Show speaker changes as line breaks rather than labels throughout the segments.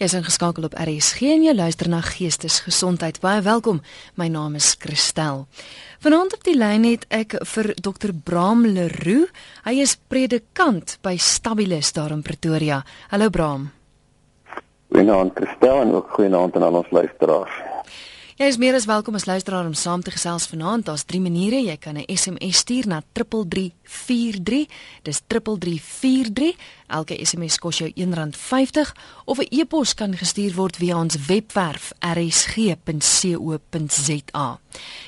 Jy's ingeskakel op RSG en jy luister na Geestesgesondheid. Baie welkom. My naam is Christel. Vanaand op die lyn het ek vir Dr. Bram Leroux. Hy is predikant by Stabilis daar in Pretoria. Hallo Bram.
Goeienaand Christel en ook goeienaand aan al ons luisteraars.
Jy is meer as welkom as luisteraar om saam te gesels vanaand. Daar's drie maniere. Jy kan 'n SMS stuur na 3343. Dis 3343. Elke SMS kos jou R1.50 of 'n e-pos kan gestuur word via ons webwerf rsg.co.za.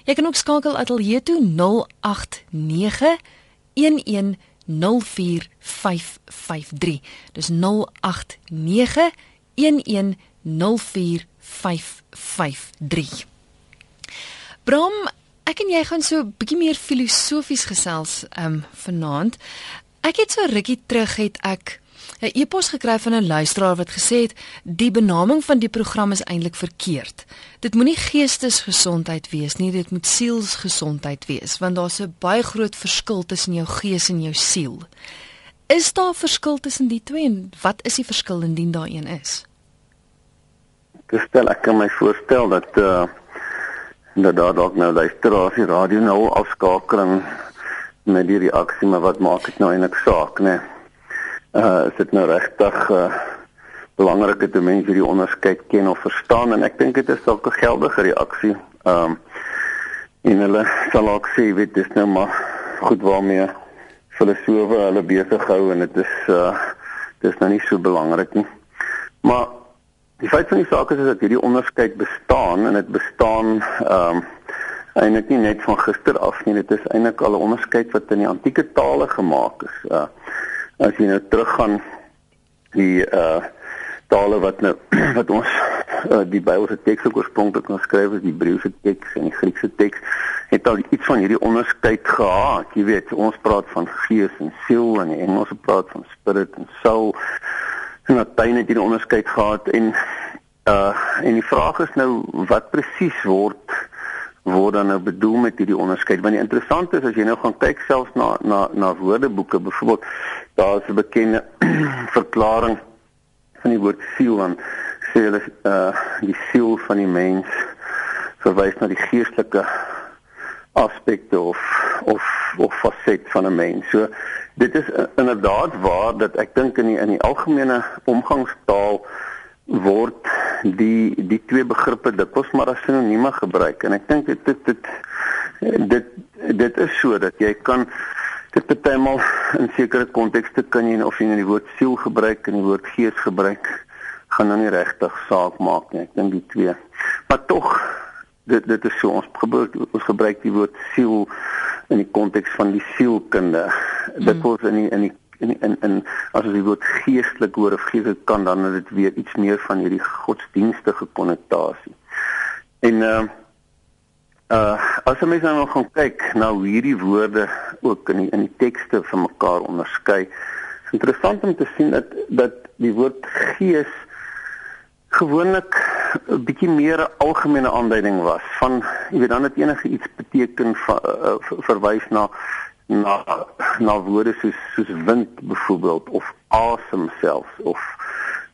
Jy kan ook skakel ateljee toe 089 1104553. Dis 089 1104553. Bram, ek en jy gaan so 'n bietjie meer filosofies gesels um vanaand. Ek het so rukkie terug het ek 'n e-pos gekry van 'n luisteraar wat gesê het die benaming van die program is eintlik verkeerd. Dit moenie geestesgesondheid wees nie, dit moet sielsgesondheid wees want daar's 'n baie groot verskil tussen jou gees en jou siel. Is daar verskil tussen die twee en wat is die verskil indien daar een is?
Ek stel ek kan my voorstel dat uh dat daar dalk nou luisteraars die radio nou afskakeling met die reaksie maar wat maak dit nou eintlik saak nê uh is dit nou regtig uh belangrik dat mense hierdie onderskeid ken of verstaan? En ek dink dit is dalk 'n geldige reaksie. Um en hulle sal ook sê weet dis nou maar goed waarmee filosofe hulle besig hou en dit is uh dis nou nie so belangrik nie. Maar Die feit van die saak is dat hierdie onderskeid bestaan en dit bestaan ehm um, eintlik nie net van gister af nie. Dit is eintlik al 'n onderskeid wat in die antieke tale gemaak is. Uh as jy nou teruggaan die uh tale wat nou wat ons uh, die Bybelse teks oorspronklik geskryf is, die Hebreëse teks en die Griekse teks het al iets van hierdie onderskeid gehad. Jy weet, ons praat van gees en siel en die Engelse praat van spirit en soul en Latyn het hierdie onderskeid gehad en uh en die vraag is nou wat presies word word dan nou bedoel met hierdie onderskeid want die interessante is as jy nou gaan kyk selfs na na na woordeboeke byvoorbeeld daar is 'n bekende verklaring van die woord siel dan sê hulle uh die siel van die mens verwys na die geestelike aspekte of of of faset van 'n mens. So dit is inderdaad waar dat ek dink in die in die algemene omgangstaal word die die twee begrippe dikwels maar as sinonieme gebruik. En ek dink dit dit dit dit dit is so dat jy kan dit partymal in sekere kontekste kan jy of jy nou die woord siel gebruik en die woord gees gebruik gaan nou nie regtig saak maak nie. Ek dink die twee. Maar tog dit dit is so ons gebruik ons gebruik die woord siel in die konteks van die sielkunde mm. dit word in die, in die in in in as jy die woord geestelik hoor of geestelik kan dan is dit weer iets meer van hierdie godsdienstige konnotasie en uh uh as jy mens nou gaan kyk na hoe hierdie woorde ook in die, in die tekste van mekaar onderskei is interessant om te sien dat dat die woord gees gewoonlik 'n bietjie meer 'n algemene aanduiding was van jy weet dan het enige iets beteken van, uh, verwys na na na woorde soos soos wind byvoorbeeld of asem selfs of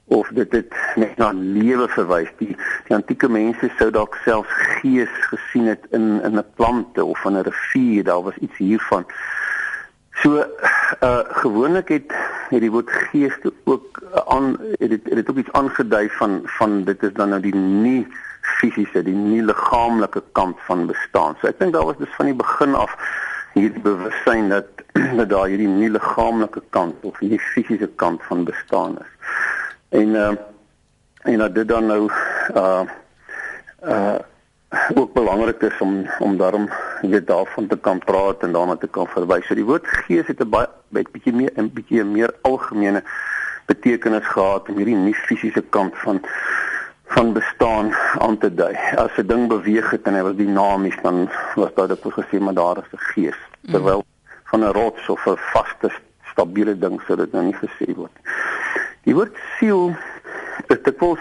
of dit het net na lewe verwys die die antieke mense sou dalk selfs gees gesien het in in 'n plante of in 'n rivier daar was iets hiervan. So uh gewoonlik het het die woord gees ook aan het dit het dit ook iets aangedui van van dit is dan nou die nie fisiese die nie liggaamlike kant van bestaan. So ek dink daar was dus van die begin af hierdie bewussyn dat dat daar hierdie nie liggaamlike kant of nie fisiese kant van bestaan is. En uh en dat dit dan nou uh uh ook belangrik is om om daarom weet daarvan te kan praat en daarna te kan verwys. So die woord gees het 'n baie bietjie meer 'n bietjie meer algemene betekenis gehad om hierdie nie fisiese kant van van bestaan aan te dui. As 'n ding beweeg het en hy was dinamies dan was daar dit gesê maar daar is 'n gees. Mm. Terwyl van 'n rots of 'n vaste stabiele ding sou dit nou nie gesê word. Die woord siel is dikwels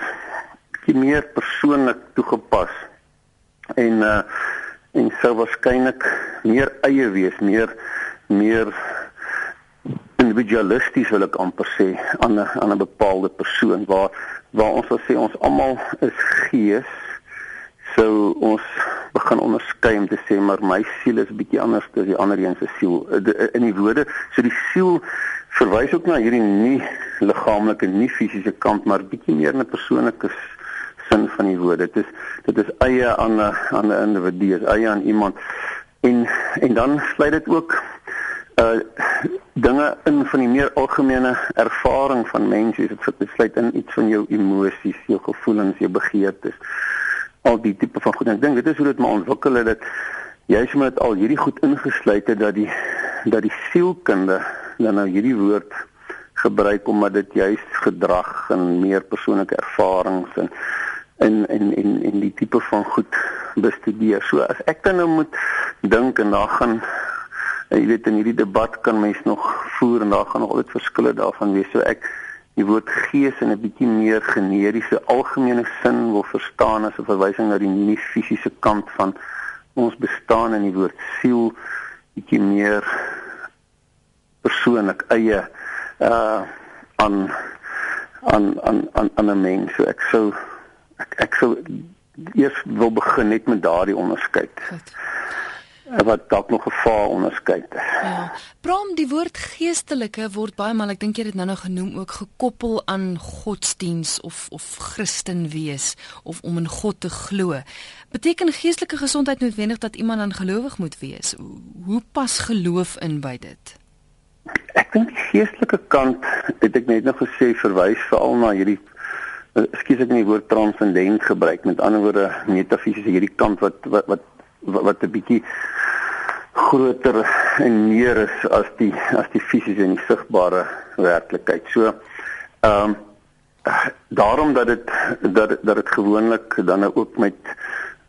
bietjie meer persoonlik toegepas en uh en sou waarskynlik meer eie wees, meer meer individualisties wil ek amper sê aan 'n aan 'n bepaalde persoon waar waar ons sal sê ons almal is gees sou ons begin onderskei om te sê maar my siel is bietjie anders as die ander een se siel. In die woorde so die siel verwys ook na hierdie nie liggaamlike nie fisiese kant maar bietjie meer 'n persoonlike sin van die woord. Dit is dit is eie aan 'n aan 'n individu eie aan iemand. En en dan sluit dit ook uh dinge in van die meer algemene ervaring van mense. Dit sluit in iets van jou emosies jou gevoelens jou begeertes al die tipe van goed. Ek dink dit is hoe dit maar ontwikkel het dat jy sê met al hierdie goed ingesluit het dat die dat die sielkunde dan nou hierdie woord gebruik omdat dit juist gedrag en meer persoonlike ervarings en en en en en die tipe van goed bestudeer. So as ek dan nou moet dink en daar gaan jy weet in hierdie debat kan mens nog voer en daar gaan nog altyd verskille daarvan wees. So ek die woord gees in 'n bietjie meer generiese algemene sin wil verstaan as 'n verwysing na die nie fisiese kant van ons bestaan in die woord siel bietjie meer persoonlik eie uh aan aan aan aan aan 'n mens so ek sou ek ek sou eers wil begin net met daardie onderskeid. Goed wat dalk nog gevaar onderskei.
Ja. Bram die woord geestelike word baie maal ek dink jy het dit nou nog genoem ook gekoppel aan godsdiens of of Christen wees of om in God te glo. Beteken geestelike gesondheid noodwendig dat iemand dan gelowig moet wees? Hoe pas geloof in by dit?
Ek dink die geestelike kant het ek net nog gesê verwys veral na hierdie ekskuus ek nie die woord transcendent gebruik met ander woorde metafisiese hierdie kant wat wat wat wat 'n bietjie groter en meer is as die as die fisiese en die sigbare werklikheid. So ehm um, daarom dat dit dat dat dit gewoonlik dan nou ook met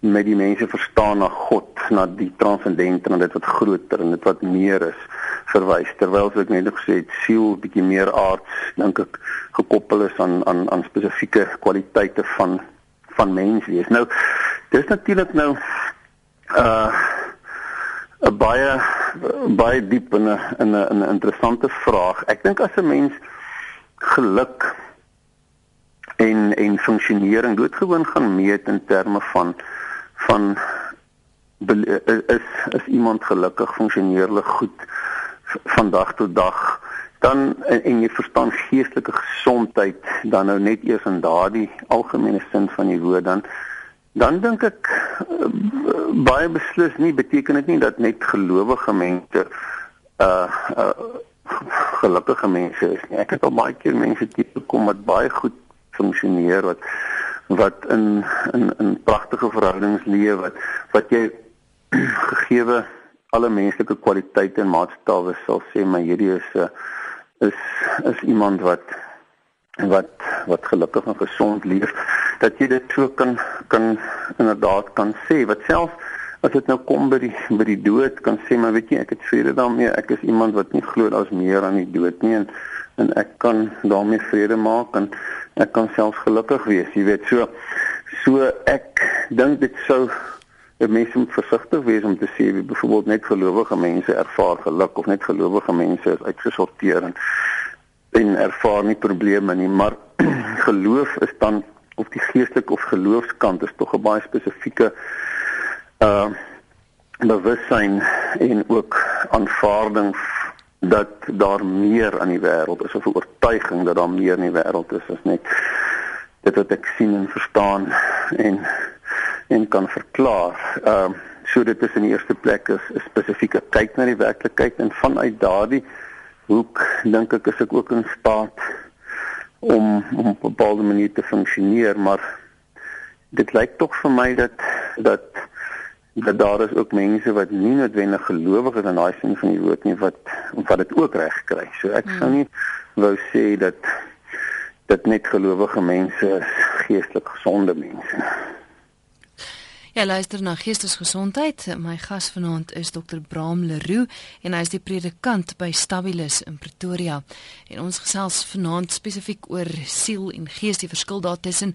met die mense verstaan na God, na die transcendente en dit wat groter en dit wat meer is verwys. Terwyl ek net gesê het siel bietjie meer aards dink ek gekoppel is aan aan aan spesifieke kwaliteite van van mens wees. Nou dis natuurlik nou uh 'n baie baie diep en 'n 'n 'n interessante vraag. Ek dink as 'n mens geluk en en funksionering doodgewoon gaan meet in terme van van is is iemand gelukkig funksioneerlik goed van dag tot dag dan en, en jy verstaan geestelike gesondheid dan nou net eers in daardie algemene sin van die woord dan dan dink ek uh, baie beslis nie beteken dit nie dat net gelowige mense uh, uh gelukkige mense is nie. Ek het al baie keer mense tipe kom wat baie goed funksioneer wat wat in in in pragtige verhoudings leef wat wat jy gegeewe alle menslike kwaliteite en maatstawwe sal sê maar hierdie is 'n is is iemand wat wat wat gelukkig en gesond leef dat jy dit so kan kan inderdaad kan sê. Wat self as dit nou kom by die by die dood kan sê maar weet jy ek het vrede daarmee. Ek is iemand wat nie glo daar's meer aan die dood nie en en ek kan daarmee vrede maak. En ek kan self gelukkig wees jy weet so so ek dink dit sou Dit mens moet versigtig wees om te sê byvoorbeeld net gelowige mense ervaar geluk of net gelowige mense is uitgesorteer en en ervaar nie probleme nie, maar geloof is dan of die geestelike of geloofskant is tog 'n baie spesifieke uh bewussyn en ook aanvaarding dat daar meer aan die wêreld is of 'n oortuiging dat daar meer in die wêreld is as net dit wat ek sien en verstaan en en kan verklaar. Ehm uh, so dit is in die eerste plek is 'n spesifieke kyk na die werklikheid en vanuit daardie hoek dink ek is ek ook in staat om om op 'n bepaalde manier te funksioneer maar dit lyk tog vir my dat dat dat daar is ook mense wat nie noodwendig gelowig is in daai sin van die woord nie wat wat dit ook reg kry. So ek sou nie wou sê dat dat net gelowige mense geestelik gesonde mense is.
Ja, luister na Geestesgesondheid. My gas vanaand is Dr. Bram Leroux en hy is die predikant by Stabilis in Pretoria. En ons gesels vanaand spesifiek oor siel en gees, die verskil daartussen.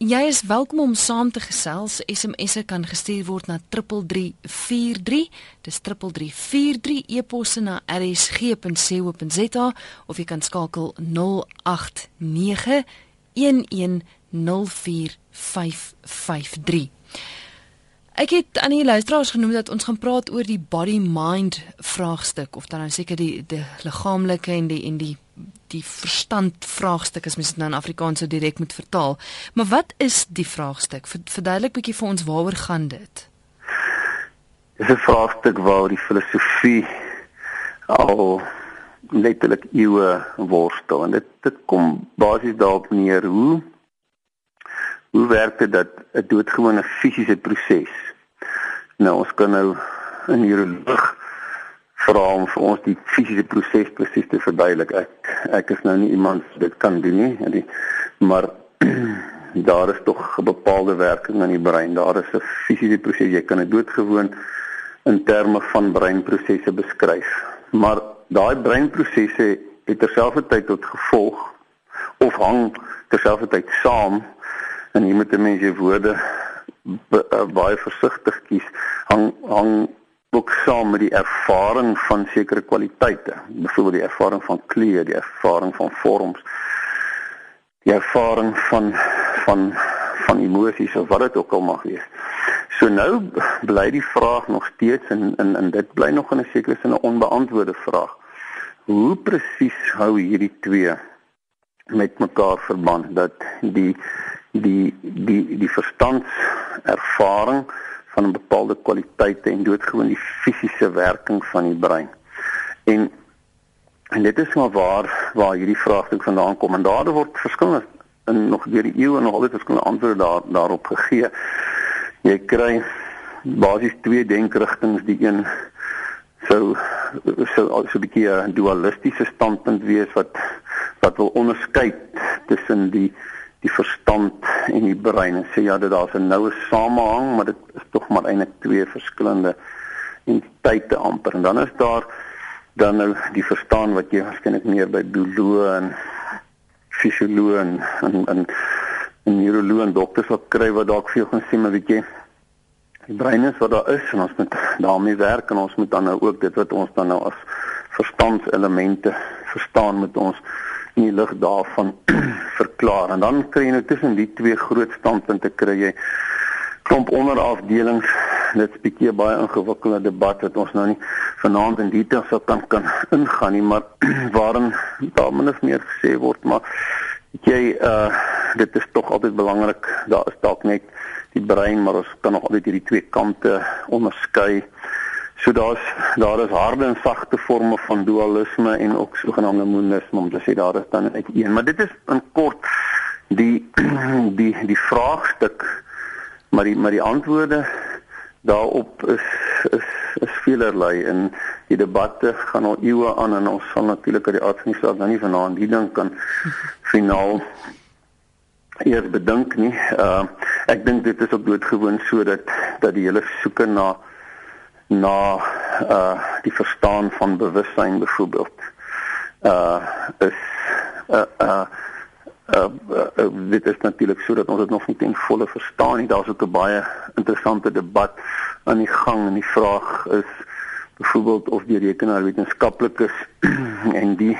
Jy is welkom om saam te gesels. SMS'e kan gestuur word na 3343. Dis 3343 e-posse na rsg.co.za of jy kan skakel 089 Ek het aan die luisteraars genoem dat ons gaan praat oor die body mind vraagstuk of dan nou seker die die liggaamlike en die en die die verstand vraagstuk as mens dit nou in Afrikaans so direk moet vertaal. Maar wat is die vraagstuk? Verduidelik bietjie vir ons waaroor gaan dit?
Dis 'n vraagstuk waar die filosofie al letterlik eeue worstel en dit dit kom basies daarop neer hoe hoe werk dit dat 'n doodgewone fisiese proses nou ons kan nou in neuroloog vra om vir ons die fisiese proses presies te verduidelik. Ek ek is nou nie iemand wat dit kan doen nie die, maar daar is tog 'n bepaalde werking aan die brein. Daar is 'n fisiese proses jy kan dit doodgewoon in terme van breinprosesse beskryf. Maar daai breinprosesse het terselfdertyd tot gevolg of hang terselfdertyd saam en jy moet 'n mens jou woorde eh, baie versigtig kies. Hang hang ook saam met die ervaring van sekere kwaliteite byvoorbeeld die ervaring van kleur die ervaring van vorms die ervaring van van van emosies of wat dit ook al mag wees So nou bly die vraag nog steeds en en en dit bly nog in 'n sekere sin 'n onbeantwoorde vraag. Hoe presies hou hierdie twee met mekaar verband dat die die die die verstandservaring van 'n bepaalde kwaliteite en doodgewoon die fisiese werking van die brein. En en dit is maar waar waar hierdie vraagstuk vandaan kom. En daar word verskillende in nog deur die eeue nog altyd verskillende antwoorde daar daarop gegee. Jy kry basies twee denkrigtinge die een sou sou so 'n bietjie 'n dualistiese standpunt wees wat wat wil onderskei tussen die die verstand en die brein en sê ja dat daar's 'n noue samehang maar dit is tog maar eintlik twee verskillende entiteite amper. En dan is daar dan nou die verstaan wat jy waarskynlik meer by bioloë en fisioloë en en, en 'n neuroloog en dokters wat kry wat dalk vir jou gaan sê maar weet jy die brein is wat daar is en ons moet daarmee werk en ons moet dan nou ook dit wat ons dan nou as verstandselemente verstaan met ons in die lig daarvan verklaar. En dan kry jy nou tussen die twee groot standpunte kry jy klomp onderafdelings. Dit 'n bietjie baie ingewikkelde debat wat ons nou nie vanaand in detail sou kan kan ingaan nie maar waarin daar min of meer gesê word maar jy uh dit is tog altyd belangrik. Daar is dalk net die brein maar ons kan nog altyd hierdie twee kante onderskei so daar's daar is harde en sagte forme van dualisme en ook sogenaamde monisme om te sê daar is dan net een maar dit is in kort die die die vraagstuk maar die maar die antwoorde daarop is is is veelerlei en die debatte gaan al eeue aan en ons sal natuurlik uit die aard van die saak nou nie vanaand hier dink kan finaal eers bedink nie. Uh ek dink dit is ook doodgewoon sodat dat die hele soeke na na uh die verstaan van bewussyn byvoorbeeld uh is uh uh Uh, uh, uh, dit is natuurlik sodat ons dit nog nie ten volle verstaan nie. Daar's ook 'n baie interessante debat aan die gang en die vraag is byvoorbeeld of die rekenaar wetenskaplik is en die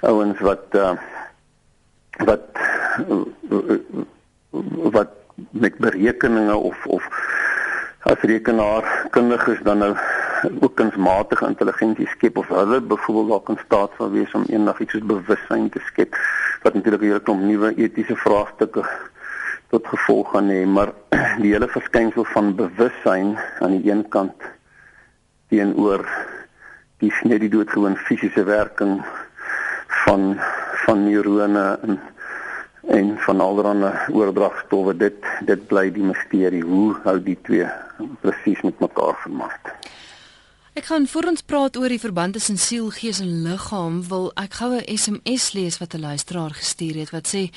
ouens wat uh, wat wat met berekeninge of of as rekenaarkundiges dan nou ook kunsmatige intelligensie skep of hulle byvoorbeeld dalk in staat sal wees om eendag iets soos bewussyn te skep wat natuurlik 'n hele klomp nuwe etiese vraagstukke tot gevolg gaan hê maar die hele verskynsel van bewussyn aan die een kant teenoor die net die doodgewoon fisiese werking van van neurone en en van allerlei oordragstowwe dit dit bly die misterie hoe hou die twee presies met mekaar vermag.
Ek gaan voor ons praat oor die verband tussen siel, gees en liggaam, wil ek gou 'n SMS lees wat 'n luisteraar gestuur het wat sê: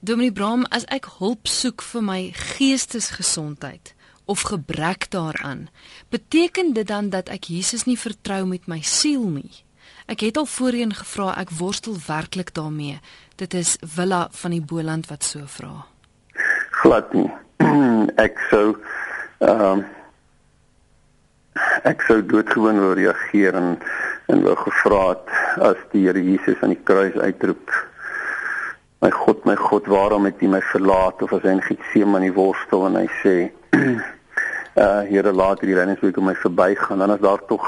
Dominee Bram, as ek hulp soek vir my geestesgesondheid of gebrek daaraan, beteken dit dan dat ek Jesus nie vertrou met my siel nie? Ek het al voorheen gevra, ek worstel werklik daarmee. Dit is Willa van die Boland wat so vra.
Glad nie. ek sou ehm um, ek sou doodgewoon wou reageer en en wou gevra het as die Here Jesus aan die kruis uitroep My God, my God, waarom het U my verlaat of as hy in Getsemane worstel en hy sê uh Here laat hierdie reddingswerk om my verbygaan, dan is daar tog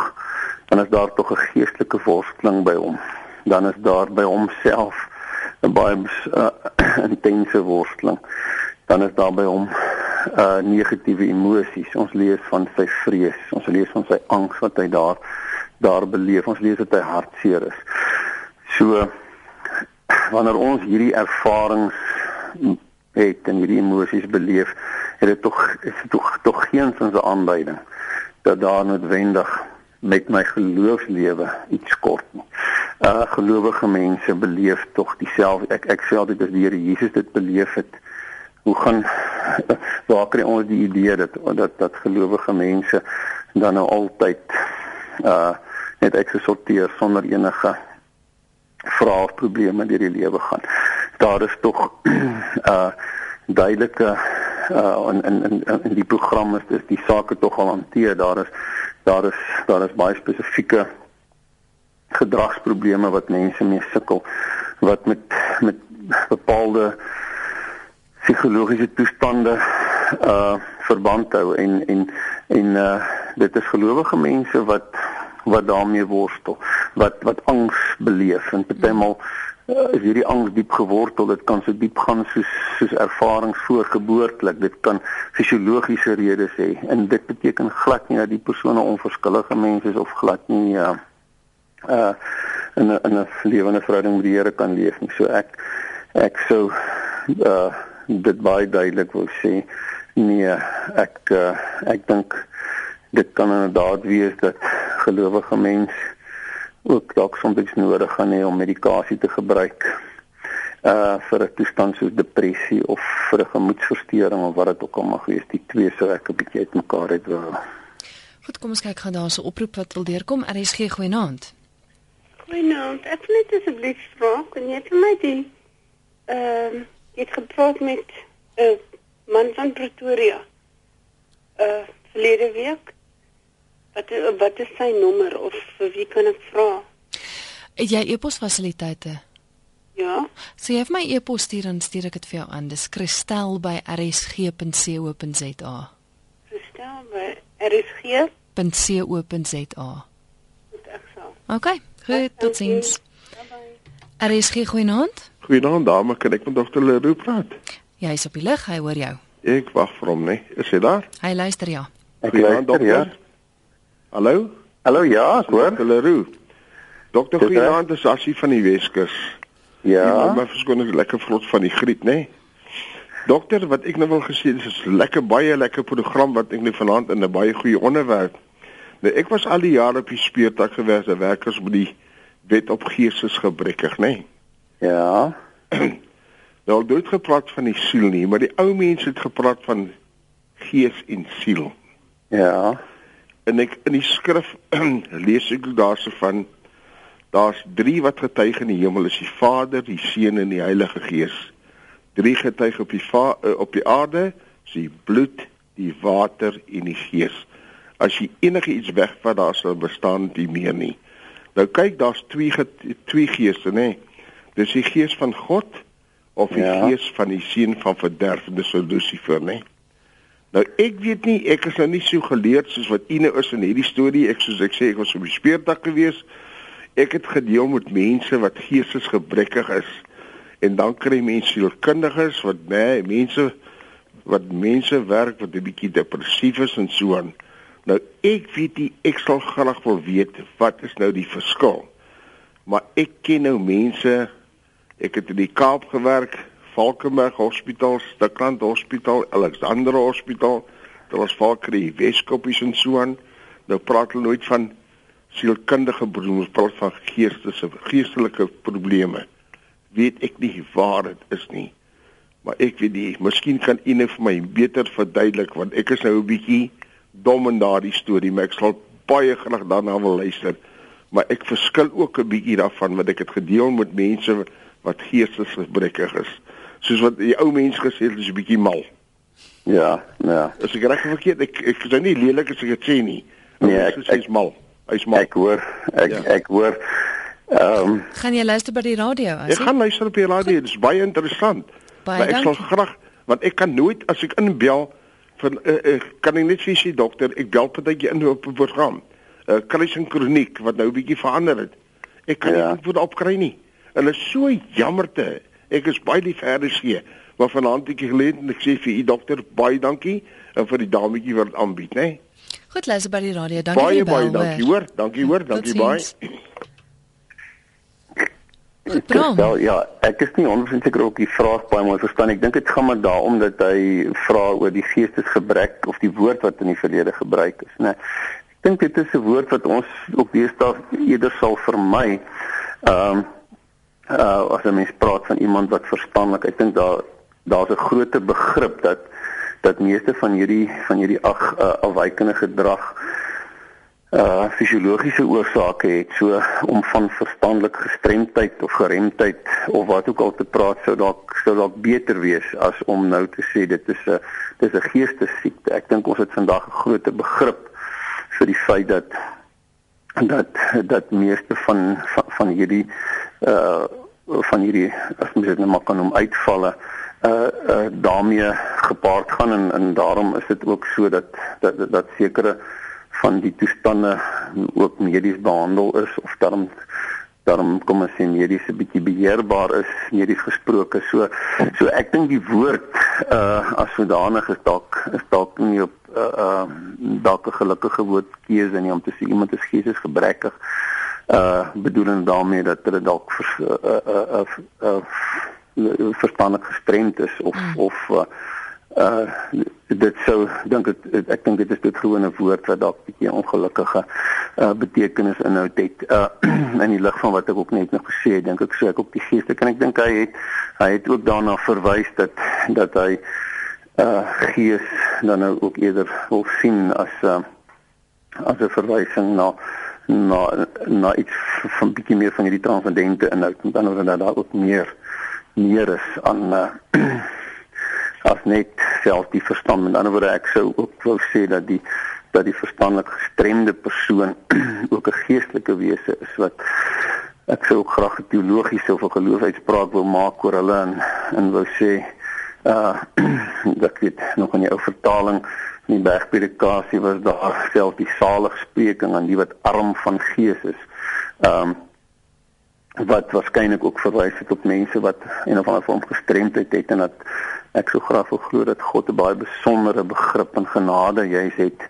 dan is daar tog 'n geestelike worsteling by hom. Dan is daar by homself 'n baie uh, intense worsteling. Dan is daar by hom uh negatiewe emosies. Ons lees van sy vrees, ons lees van sy angs wat hy daar daar beleef. Ons lees dat hy hartseer is. So wanneer ons hierdie ervarings het en hierdie emosies beleef, het dit tog is dit tog tog geen sin se aanduiding dat daar noodwendig met my geloofslewe iets kort nie. Uh gelowige mense beleef tog dieselfde. Ek ek sê altyd as die Here Jesus dit beleef het, hoe gaan waar kry ons die idee dat dat dat gelowige mense dan nou altyd uh net eksorteer sonder enige vrae of probleme deur die lewe gaan. Daar is tog uh duidelike uh in in in in die program is dis die sake tog al hanteer. Daar is daar is daar is baie spesifieke gedragsprobleme wat mense mee sukkel wat met met bepaalde psigologiese toestande uh verband hou en en en uh dit is gelowige mense wat wat daarmee worstel wat wat angs beleef en partymal uh, is hierdie angs diep gewortel dit kan so diep gaan soos soos ervarings voorgeboortelik. Dit kan fisiologiese redes hê en dit beteken glad nie dat die persoon 'n onverskillige mens is of glad nie uh uh in 'n in 'n lewende verhouding met die Here kan leef nie. So ek ek sou uh dit baie duidelik wil sê nee ek uh, ek dink dit kan inderdaad wees dat gelowige mens ook dalk soms nodig gaan hê om medikasie te gebruik uh vir 'n toestand soos depressie of vir 'n gemoedversteuring of wat dit ook al mag wees. Die twee sou ek 'n bietjie uitmekaar het wil
Goed kom ons kyk gaan daar so 'n oproep wat wil deurkom. RSG goeienaand.
Goeienaand. Ek wil net asseblief vra kan jy vir my die ehm uh, het gepraat met 'n uh, man van Pretoria uh verlede week Wat wat is sy nommer of vir wie kan ek vra?
Het jy e-posfasiliteite?
Ja.
So jy het my e-pos stuur en stuur ek dit vir jou aan. Dis kristel@rsg.co.za.
Kristel by rsg.co.za.
Goed, ek sal. Okay, goed, totsiens. RSG goeienaand.
Goeienaand dame, kan ek met dokter Leroux praat?
Ja, hy is op die lig, hy hoor jou.
Ek wag vir hom, nee. Is hy daar?
Hy luister ja.
Ek luister ja.
Hallo?
Hallo ja, ek hoor.
Dokter Leroux. Dokter Goeienaand is asie van die Weskus.
Ja.
Maar verskoning is lekker vlot van die griet, nê? Nee? Dokter, wat ek nou wil gesê dis is lekker baie lekker program wat ek nou vanaand in 'n baie goeie onderwerp. Nou ek was al die jare op die speurtak gewerk as werkers by die wet op geestesgebrekkig, nê? Nee?
Ja.
nou het dit gepraat van die siel nie, maar die ou mense het gepraat van gees en siel.
Ja
en ek in die skrif lees ek daarse van daar's 3 wat getuig in die hemel is die Vader, die Seun en die Heilige Gees. 3 getuig op die va, uh, op die aarde, is die bloed, die water en die Gees. As jy enige iets wegvat, daar sal bestaan nie meer nie. Nou kyk, daar's twee twee geeste, nê. Dis die Gees van God of die ja. Gees van die seun van verderf, dis Lucifer, nê. Nou ek weet nie, ek is nou nie so geleerd soos wat u nou is in hierdie storie. Ek soos ek sê, ek was op die speurdak gewees. Ek het gedeel met mense wat geestesgebrekkig is. En dan kry mense sielkundiges wat nee, mense wat mense werk wat 'n bietjie depressief is en so aan. Nou ek weet nie, ek sal graag wil weet wat is nou die verskil. Maar ek ken nou mense ek het in die Kaap gewerk Valkenberg Hospitaal, Stikland Hospitaal, Alexander Hospitaal, daar was Valkrie Weskoppies en so aan. Nou praat hulle nooit van sielkundige probleme, praat van geestelike geestelike probleme. Weet ek nie waar dit is nie. Maar ek weet nie, miskien kan u net vir my beter verduidelik want ek is nou 'n bietjie dom in daardie storie, maar ek sal baie graag daarna wil luister. Maar ek verskil ook 'n bietjie daarvan wat ek het gedeel met mense wat geestesgebrekkig is soos wat die ou mense gesê het, is 'n bietjie mal.
Ja, ja.
As ek reg verkeerd, ek ek is nie lelik as ek dit sê nie.
Nee, ek
sê hy's mal. Hy's mal.
Ek hoor, ek ja. ek hoor Ehm um,
gaan jy luister by die radio as?
Ek gaan luister op die radio, dit is baie interessant.
Baie
maar ek
dankie.
sal graag want ek kan nooit as ek inbel van uh, uh, kan ek net vir sê dokter, ek bel partytjie in op 'n program. Uh, kruis en kroniek wat nou 'n bietjie verander het. Ek kan
Ja.
nie antwoord opkry nie. Hulle is so jammerte. Ek is baie lief vir RC, maar vanaand het ek geleer en ek sê vir u dokter baie dankie en vir die dametjie wat dit aanbied, né?
Goed, luister by die radio. Dankie
Baie baie dankie
hoor.
Dankie hoor, dankie baie.
Goed, Bram.
Wel ja, ek is nie 100% seker of die vraag baie mooi verstaan. Ek dink dit gaan maar daarom dat hy vra oor die geestesgebrek of die woord wat in die verlede gebruik is, né? Ek dink dit is 'n woord wat ons ook deesdae eerder sal vermy. Ehm um, uh as 'n mens praat van iemand wat verstandelik, ek dink daar daar's 'n groter begrip dat dat meeste van hierdie van hierdie ag uh, afwykende gedrag uh fisiologiese oorsake het so om van verstandelike gestremdheid of geremdheid of wat ook al te praat sou dalk sou dalk beter wees as om nou te sê dit is 'n dis 'n geestesiekte. Ek dink ons het vandag 'n groter begrip vir die feit dat dat dat meeste van van, van hierdie uh van hierdie as mens dit nou maar kan noem uitvalle uh, uh daarmee gepaard gaan en en daarom is dit ook so dat dat dat, dat sekere van die toestande ook medies behandel is of daarom daarom kom ons sê medies 'n bietjie beheerbaar is medies gesproke. So so ek dink die woord uh as sodanig is dalk is dalk nie op uh, uh dalk 'n gelukkige woord keuse nie om te sê iemand is geestesgebrekkig uh bedoelend daarmee dat hulle dalk vers, uh, uh, uh, uh, uh, verstandig gestremd is of mm. of uh, uh dit sou dink ek ek dink dit is dit gewone woord wat dalk 'n bietjie ongelukkige uh betekenis inhoud het uh in die lig van wat ek ook net nou gesê het dink ek so ek op die geeste kan ek dink hy het hy het ook daarna verwys dat dat hy uh gees dan nou ook eerder wil sien as uh as 'n verwysing na na na iets van bietjie meer van hierdie transcendente inhoud met ander woorde dat daar ook meer meer is aan uh as net self die verstand. Met ander woorde ek sou ook wou sê dat die dat die verstandelik gestremde persoon ook 'n geestelike wese is wat ek sou ook graag 'n teologiese of 'n geloofsuitspraak wou maak oor hulle en en wou sê uh dat dit nog in die ou vertaling in die bergpredikasie was daar self die saligspreking aan die wat arm van gees is. Um wat waarskynlik ook verwys het op mense wat een of ander vorm gestremdheid het en dat ek so graag wil glo dat God 'n baie besondere begrip en genade juis het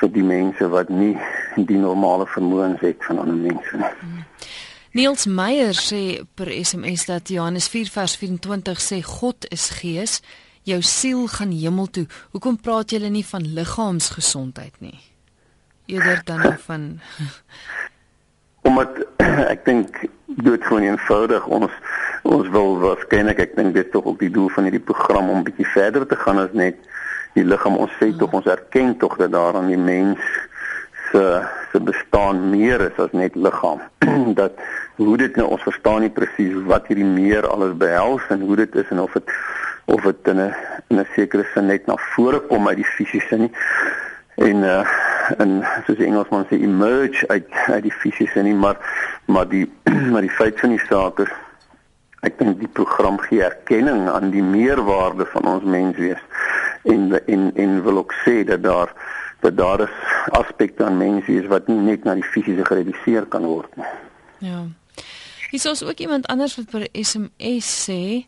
vir die mense wat nie die normale vermoëns het van ander mense nie.
Niels Meyer sê per SMS dat Johannes 4 vers 24 sê God is gees, jou siel gaan hemel toe. Hoekom praat julle nie van liggaamsgesondheid nie? Eerder dan van
omdat ek dink dood gewoon eenvoudig. Ons ons wil waarskynlik ek dink dit is tog ook die doel van hierdie program om bietjie verder te gaan as net die liggaam. Ons sê tog ons erken tog dat daar aan die mens se se bestaan meer is as net liggaam. Dat hoe dit nou ons verstaan nie presies wat hierdie meer alles behels en hoe dit is en of dit of dit in 'n in 'n sekere sin net na vore kom uit die fisiese nie en uh en soos die Engelsman sê emerge uit uit die fisiese nie maar maar die maar die feit van die saak is ek dink die program gee erkenning aan die meerwaarde van ons menswees en en en wil ook sê dat daar dat daar is aspekte aan menswees wat nie net na die fisiese gereduseer kan word nie.
Ja. Hier is ook iemand anders wat per SMS sê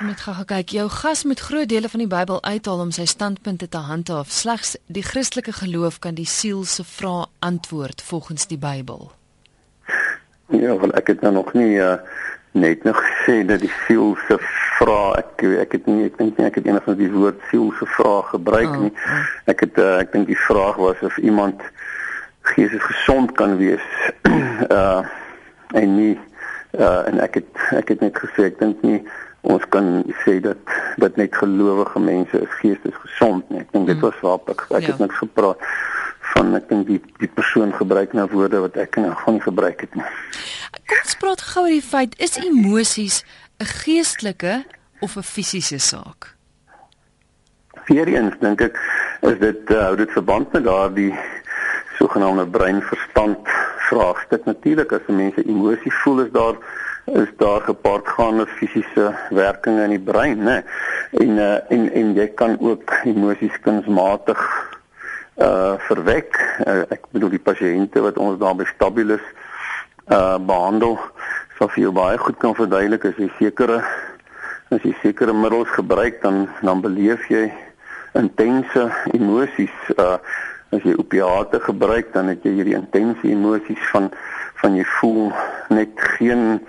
Met gou kyk, jou gas moet groot dele van die Bybel uithaal om sy standpunte te handhaaf. Slegs die Christelike geloof kan die siel se vrae antwoord volgens die Bybel.
Ja, wel ek het nou nog nie uh, net nog gesê dat die siel se vrae ek ek het nie ek dink nie ek het enigstens die woord siel se vrae gebruik
Oh,
nie. Ek het uh, ek dink die vraag was of iemand geestes gesond kan wees. uh en nie uh en ek het ek het net gesê ek dink nie ons kan sê dat dat net gelowige mense is geestes gesond nie. Ek dink dit was waar ek ek
Ja.
het niks gepraat van ek dink die die persoon gebruik nou woorde wat ek in elk geval nie gebruik het nie.
Kom ons praat gou oor die feit is emosies 'n geestelike of 'n fisiese saak?
Weereens dink ek is dit uh, hou dit verband met daardie sogenaamde brein-verstand vraagstuk natuurlik as mense emosie voel is daar is daar gepaardgaande fisiese werkinge in die brein nê en uh, en en jy kan ook emosies kunsmatig uh verwek. Uh, ek bedoel die pasiënte wat ons daar by Stabilis uh behandel sal vir jou baie goed kan verduidelik as jy sekere as jy sekere middels gebruik dan dan beleef jy intense emosies uh as jy opiate gebruik dan het jy hierdie intense emosies van van jy voel net geen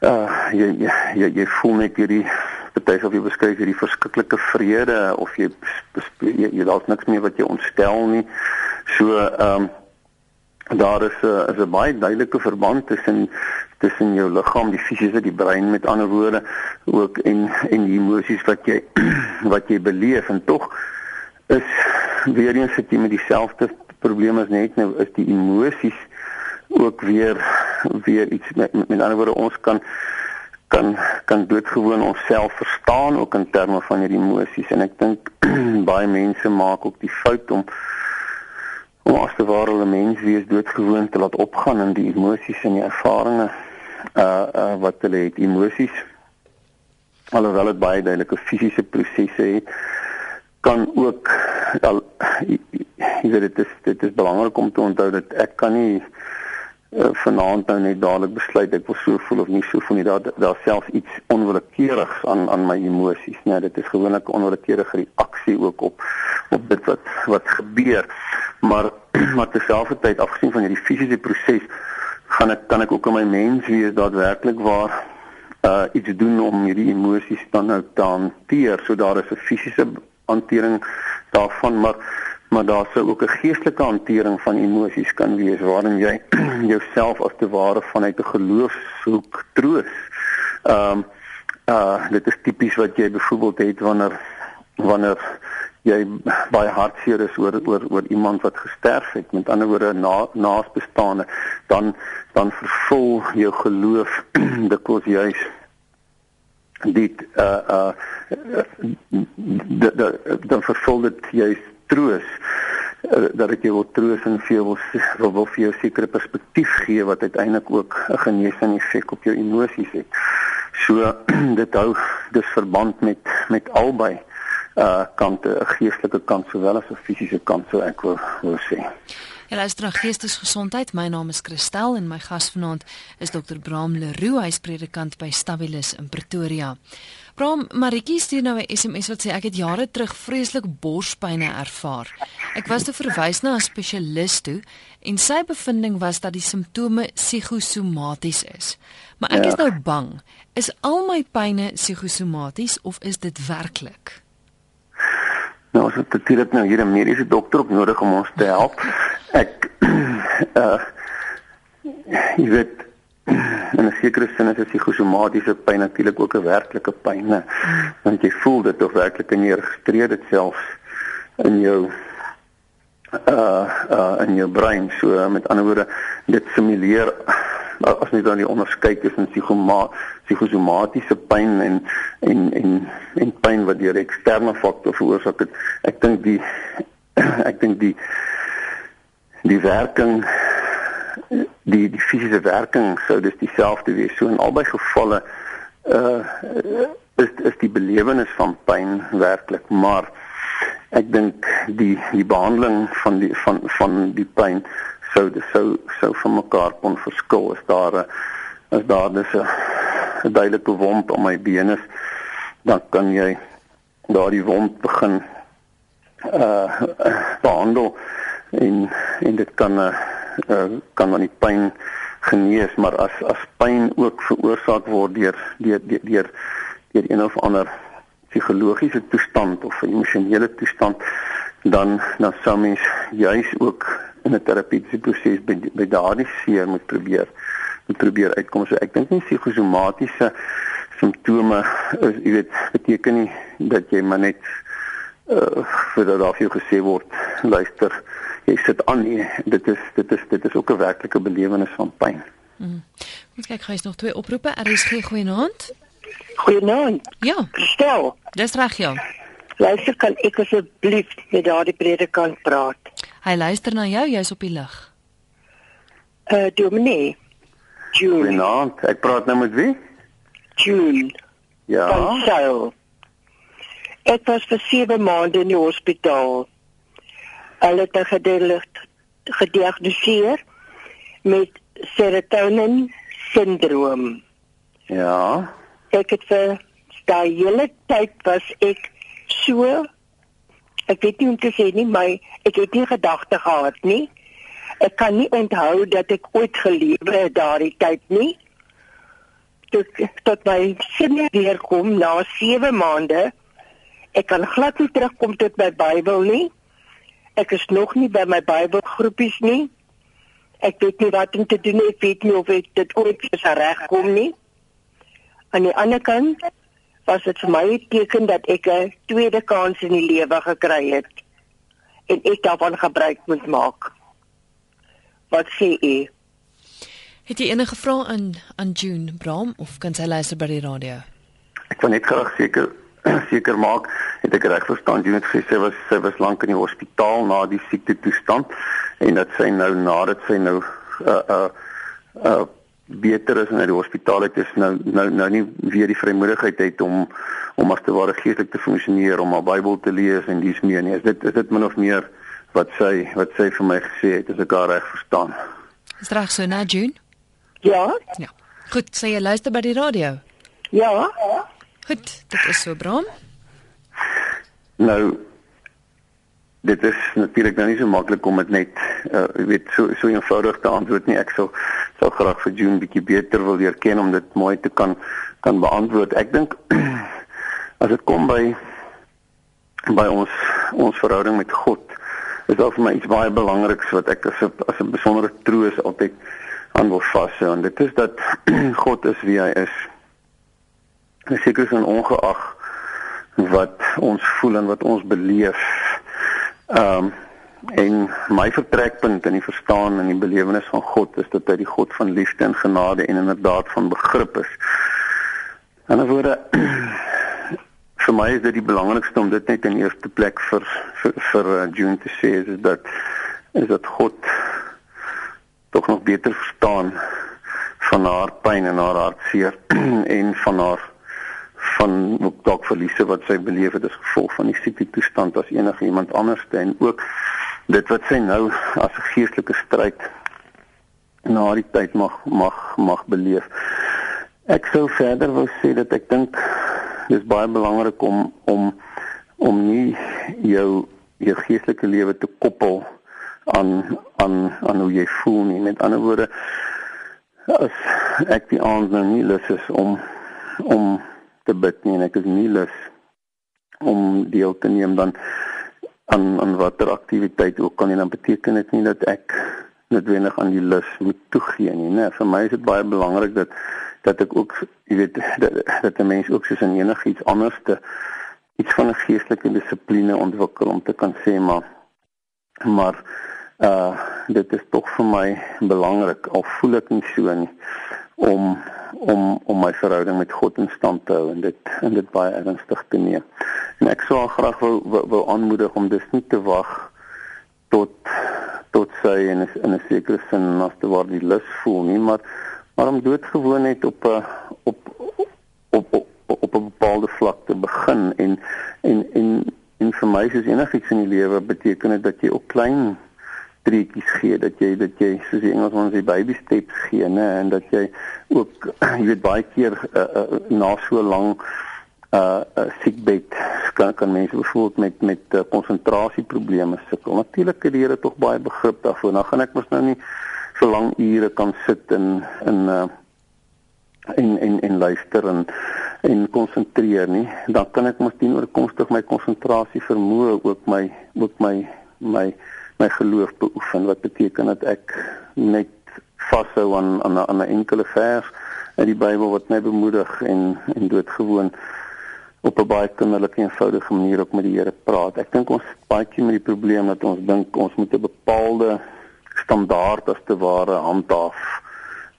uh jy jy jy voel net hierdie party of jy beskryf hierdie verskriklike vrede of jy jy, jy daar's niks meer wat jy ontstel nie. So ehm um, daar is 'n is 'n baie duidelike verband tussen tussen jou liggaam, die fisiese, die brein met ander woorde ook en en die emosies wat jy wat jy beleef. En tog is weer eens sit jy met dieselfde probleme as net nou is die emosies ook weer weer iets met met ander woorde ons kan kan kan doodgewoon onsself verstaan ook in terme van hierdie emosies. En ek dink baie mense maak ook die fout om om as te ware hulle mens wees doodgewoon te laat opgaan in die emosies en die ervarings uh uh wat hulle het. Emosies alhoewel dit baie duidelike fisiese prosesse het kan ook al jy weet dit is dit is belangrik om te onthou dat ek kan nie uh, vanaand nou net dadelik besluit ek wil so voel of nie so voel nie daar daar selfs iets onwillekeurigs aan aan my emosies nee dit is gewoonlik 'n onwillekeurige reaksie ook op op dit wat wat gebeur maar maar terselfdertyd afgesien van hierdie fisiese proses gaan ek kan ek ook in my mens wees daadwerklik waar uh iets doen om hierdie emosies dan nou te hanteer. So daar is 'n fisiese hantering daarvan, maar maar daar sou ook 'n geestelike hantering van emosies kan wees waarin jy jouself as te ware vanuit 'n geloofshoek troos. Ehm um, uh dit is tipies wat jy byvoorbeeld het wanneer wanneer jy baie hartseer is oor oor oor iemand wat gesterf het met ander woorde na naasbestaande dan dan vervul jou geloof dikwels juis dit uh uh dan vervul dit juis troos uh, dat ek jou wil troos en vir jou wil wil vir jou sekere perspektief gee wat uiteindelik ook 'n genesende effek op jou emosies het. So dit hou dis verband met met albei uh kante, 'n geestelike kant sowel as 'n fisiese kant, so ek wil wil sê.
Ja, luister na Geestesgesondheid. My naam is Christel en my gas vanaand is Dr. Bram Leroux, hy's predikant by Stabilis in Pretoria. Bram, Maritjie stuur nou 'n SMS wat sê ek het jare terug vreeslik borspyne ervaar. Ek was toe verwys na 'n spesialis toe en sy bevinding was dat die simptome psigosomaties is. Maar ek ja. is nou bang, is al my pyne psigosomaties of is dit werklik?
Nou ons het natuurlik nou hier 'n mediese dokter ook nodig om ons te help. Ek uh jy weet in 'n sekere sin is dit psigosomatiese pyn natuurlik ook 'n werklike pyn, ne? want jy voel dit of werklik en jy registreer dit selfs in jou uh uh in jou brein. So met ander woorde, dit simuleer as jy dan die onderskei tussen psigosomatiese pyn en en en en pyn wat deur eksterne faktore veroorsaak het. Ek dink die ek dink die die werking die die fisiese werking sou dis dieselfde wees. So in albei gevalle uh is is die belewenis van pyn werklik, maar ek dink die die behandeling van die van van die pyn sou sou sou van mekaar kon verskil as daar 'n as daar dis 'n duidelike wond om my been is dan kan jy daardie wond begin uh behandel en en dit kan uh, kan dan die pyn genees maar as as pyn ook veroorsaak word deur deur deur deur een of ander psigologiese toestand of emosionele toestand dan dan sou mens juis ook in 'n terapeutiese proses by, by daardie seer moet probeer moet probeer uitkom. So ek dink nie psigosomatiese simptome is jy weet beteken nie dat jy maar net uh vir dat daar vir gesê word luister jy sit aan nie. Dit is dit is dit is ook 'n werklike belewenis van pyn.
Mm. Ons kyk gou eens nog twee oproepe. Er is geen goeie naand.
Goeienaand.
Ja.
Stel.
Dis reg ja.
Luister kan ek asseblief met daardie predikant praat?
Hy luister na jou, jy's op die lig.
uh Dominee. June.
Goeienaand. Ek praat nou met wie?
June.
Ja.
Van Sail. Ek was vir 7 maande in die hospitaal. Hulle het my gedelig- gediagnoseer met serotonin sindroom.
Ja.
Ek het vir daai hele tyd was ek so ek weet nie hoe om te sê nie, maar ek het nie gedagte gehad nie. Ek kan nie onthou dat ek ooit gelewe het daardie tyd nie. Tot tot my sinne weer kom na 7 maande. Ek kan glad nie terugkom tot my Bybel nie. Ek is nog nie by my Bybelgroepies nie. Ek weet nie wat om te doen nie. Ek weet nie of ek dit ooit weer regkom nie. Aan die ander kant was dit vir my 'n teken dat ek 'n tweede kans in die lewe gekry het en ek daarvan gebruik moet maak. Wat sê u?
Het jy enige vrae aan aan June Bram of kan sy luister by die radio?
Ek wil net graag seker seker maak het ek reg verstaan jy het gesê sy was sy was lank in die hospitaal na die siekte toestand en dat sy nou nadat sy nou uh uh uh beter is en uit die hospitaal uit is nou nou nou nie weer die vrymoedigheid het om om as te ware geestelik te funksioneer om haar Bybel te lees en dis meer nie is dit is dit min of meer wat sy wat sy vir my gesê het as ek haar reg verstaan
Is reg so na June?
Ja?
Ja. Goed, sê jy luister by die radio.
Ja?
Goed, dit is so Bram.
Nou dit is natuurlik nou nie so maklik om dit net uh weet so so eenvoudig te antwoord nie. Ek sou sou graag vir June bietjie beter wil leer ken om dit mooi te kan kan beantwoord. Ek dink as dit kom by by ons ons verhouding met God is daar vir my iets baie belangriks wat ek as 'n as 'n besondere troos altyd aan wil vashou en dit is dat God is wie hy is. En seker is ongeag wat ons voel en wat ons beleef. Ehm um, en my vertrekpunt in die verstaan en die belewenis van God is dat hy die God van liefde en genade en inderdaad van begrip is. In 'n woorde vir my is dit die belangrikste om dit net in eerste plek vir vir, vir uh, June te sê is, is dat is dat God tog nog beter verstaan van haar pyn en haar hartseer en van haar van ook dalk verliese wat sy beleef het as gevolg van die siekte toestand as enige iemand anders en ook dit wat sy nou as 'n geestelike stryd na die tyd mag mag mag beleef. Ek sou verder wou sê dat ek dink dis baie belangrik om om om nie jou jou geestelike lewe te koppel aan aan aan hoe jy voel nie. Met ander woorde as ek die aand nou nie lus is om om te bid nie en ek is nie lus om deel te neem dan aan aan watter aktiwiteit ook kan nie. Dan beteken dit nie dat ek noodwendig aan die lus moet toegee nie nê vir my is dit baie belangrik dat dat ek ook jy weet dat, dat 'n mens ook soos in enigiets anders te iets van 'n geestelike dissipline ontwikkel om te kan sê maar maar uh dit is tog vir my belangrik al voel ek nie so nie om om om my verhouding met God in stand te hou en dit en dit baie ernstig te neem. En ek sou graag wou wou, wou aanmoedig om dis nie te wag tot tot sy in 'n in 'n sekere sin as te word die lus voel nie, maar maar om doodgewoon net op 'n op op op op 'n bepaalde vlak te begin en en en en vir my is enigiets in die lewe beteken dit dat jy ook klein treetjies gee dat jy dat jy soos die Engelsman sê baby steps gee nê en dat jy ook jy weet baie keer uh, uh, na so lank uh, uh siekbed kan kan mense bijvoorbeeld met met uh, konsentrasieprobleme sukkel. Natuurlik het die Here tog baie begrip daarvoor. Nou gaan ek mos nou nie so lank ure kan sit in in uh en en en luister en en konsentreer nie. Dan kan ek mos teenoorkomstig my konsentrasie vermoë ook my ook my my my geloof beoefen wat beteken dat ek net vashou aan aan 'n aan 'n enkele vers uit die Bybel wat my bemoedig en en doodgewoon op 'n baie kinderlike en eenvoudige manier ook met die Here praat. Ek dink ons baie keer met die probleem dat ons dink ons moet 'n bepaalde standaard as te ware handhaaf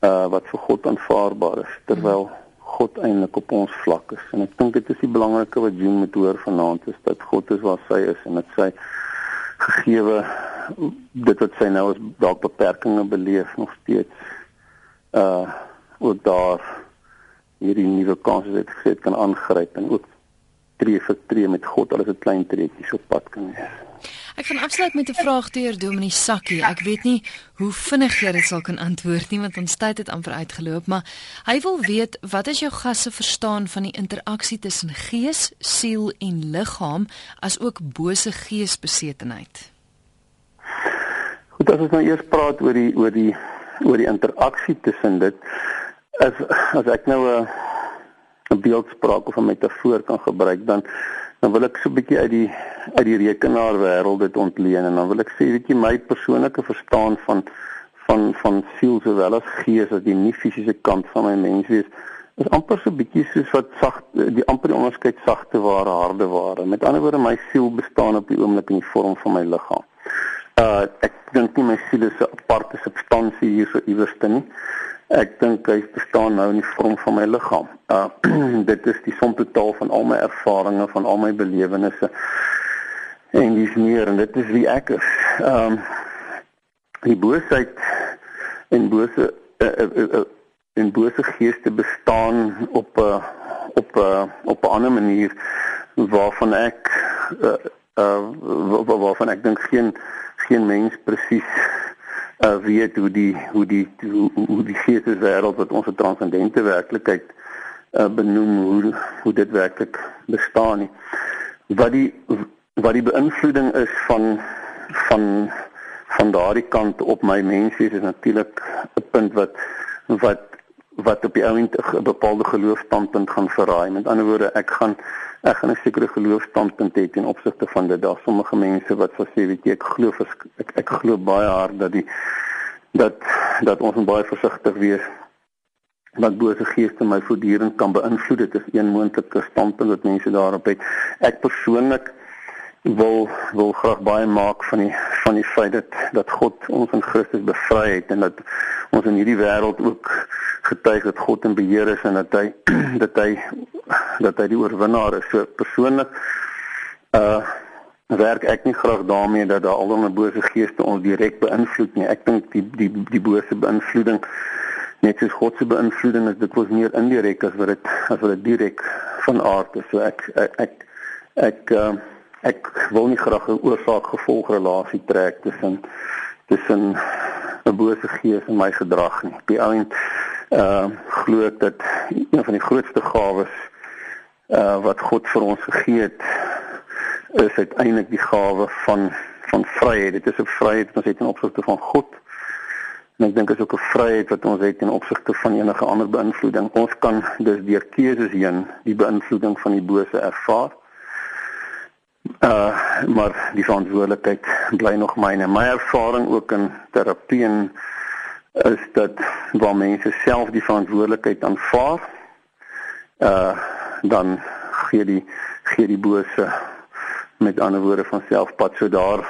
uh wat vir God aanvaarbaar is terwyl God eintlik op ons vlak is. En ek dink dit is die belangrike wat Jean moet hoor vanaand is dat God is waar sy is en dat sy gegeewe dit wat sy nou as dalk beperkings beleef nog steeds uh ook daar hierdie nuwe kanse wat gesê kan aangryp en ook tree vir tree met God alles 'n klein treetjie op pad kan wees.
Ek gaan afsluit met 'n vraag deur Dominee Sakkie. Ek weet nie hoe vinnig jy dit sal kan antwoord nie want ons tyd het amper uitgeloop, maar hy wil weet wat is jou gasse verstaan van die interaksie tussen gees, siel en liggaam as ook bose geesbesetenheid?
Goed, as ons nou eers praat oor die oor die oor die interaksie tussen dit as as ek nou 'n 'n beeldspraak of 'n metafoor kan gebruik dan dan wil ek so 'n bietjie uit die uit die rekenaar wêreld dit ontleen en dan wil ek sê weet jy my persoonlike verstaan van van van siel sowel as gees as die nie fisiese kant van my mens wees is amper so bietjie soos wat sag die amper die onderskeid sagte ware harde ware. Met ander woorde my siel bestaan op die oomblik in die vorm van my liggaam. Uh ek dink nie my siel is 'n aparte substansie hier so iewers te nie Ek dink hy bestaan nou in die vorm van my liggaam. Uh dit is die som totaal van al my ervarings, van al my belewennisse. En dis meer en dit is wie ek is. Ehm um, die boosheid en bose uh, uh, uh, en bose geeste bestaan op 'n uh, op 'n uh, op 'n ander manier waarvan ek uh, uh waarvan ek dink geen geen mens presies uh, weet hoe die hoe die hoe, hoe die geesteswêreld wat ons transcendente werklikheid uh, benoem hoe hoe dit werklik bestaan nie. Wat die wat die beïnvloeding is van van van daardie kant op my menswees is natuurlik 'n punt wat wat wat op die oomblik 'n bepaalde geloofstandpunt gaan verraai. Met ander woorde, ek gaan ek gaan 'n sekere geloofstandpunt hê ten opsigte van dit. Daar sommige mense wat sal sê, weet jy, ek glo ek ek glo baie hard dat die dat dat ons baie versigtig wees wat bose geeste my voortdurend kan beïnvloed. Dit is een moontlike standpunt wat mense daarop het. Ek persoonlik wil wil graag baie maak van die van die feit dat dat God ons in Christus bevry het en dat ons in hierdie wêreld ook getuig dat God in beheer is en dat hy dat hy dat hy die oorwinnaar is. So persoonlik uh werk ek nie graag daarmee dat daar almal bose geeste ons direk beïnvloed nie. Ek dink die die die bose beïnvloeding net soos God se beïnvloeding is dit was meer indirek as wat dit as wat dit direk van aard is. So ek ek ek ek, uh, ek wil nie graag 'n oorsaak gevolg relasie trek tussen tussen 'n bose gees en my gedrag nie. Op die einde uh glo ek dat een van die grootste gawes uh wat God vir ons gegee het is uiteindelik die gawe van van vryheid. Dit is 'n vryheid wat ons het in opsigte van God. En ek dink is ook 'n vryheid wat ons het in opsigte van enige ander beïnvloeding. Ons kan dus deur keuses heen die beïnvloeding van die bose ervaar. Uh maar die verantwoordelikheid bly nog myne. My ervaring ook in terapie en is dat waar mense self die verantwoordelikheid aanvaar uh dan gee die gee die bose met ander woorde van selfpad so daar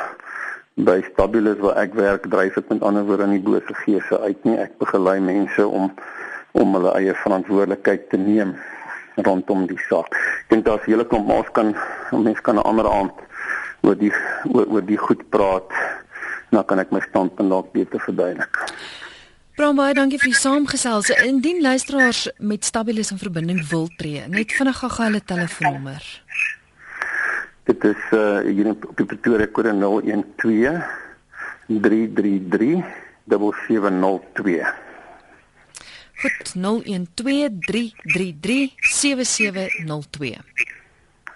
by stabilis waar ek werk dryf ek met ander woorde aan die bose geese uit nie. Ek begelei mense om om hulle eie verantwoordelikheid te neem rondom die saak. Ek dink daar's hele klomp ons kan mense kan 'n ander aand oor die oor, oor die goed praat. Dan kan ek my standpunt dalk beter verduidelik
Bram baie dankie vir die saamgesels. Indien luisteraars met Stabilis in verbinding wil tree, net vinnig gou hulle telefoonnommer.
Dit is uh hier op die Pretoria kode 012 333 7702.
Goed 012 333 7702.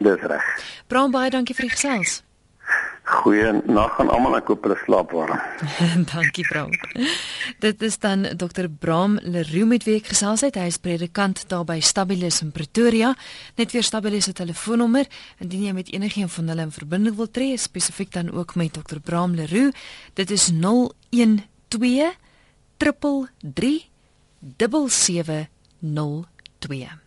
Dis reg.
Bram baie dankie vir die gesels.
Goeie nag aan almal. Ek hoop hulle slaap warm.
Dankie, Bram. Dit is dan Dr. Bram Leroux met wie ek gesels het. Hy is predikant daar by Stabilis in Pretoria. Net weer Stabilis se telefoonnommer indien jy met enigiemand van hulle in verbinding wil tree, spesifiek dan ook met Dr. Bram Leroux. Dit is 012 333 7702.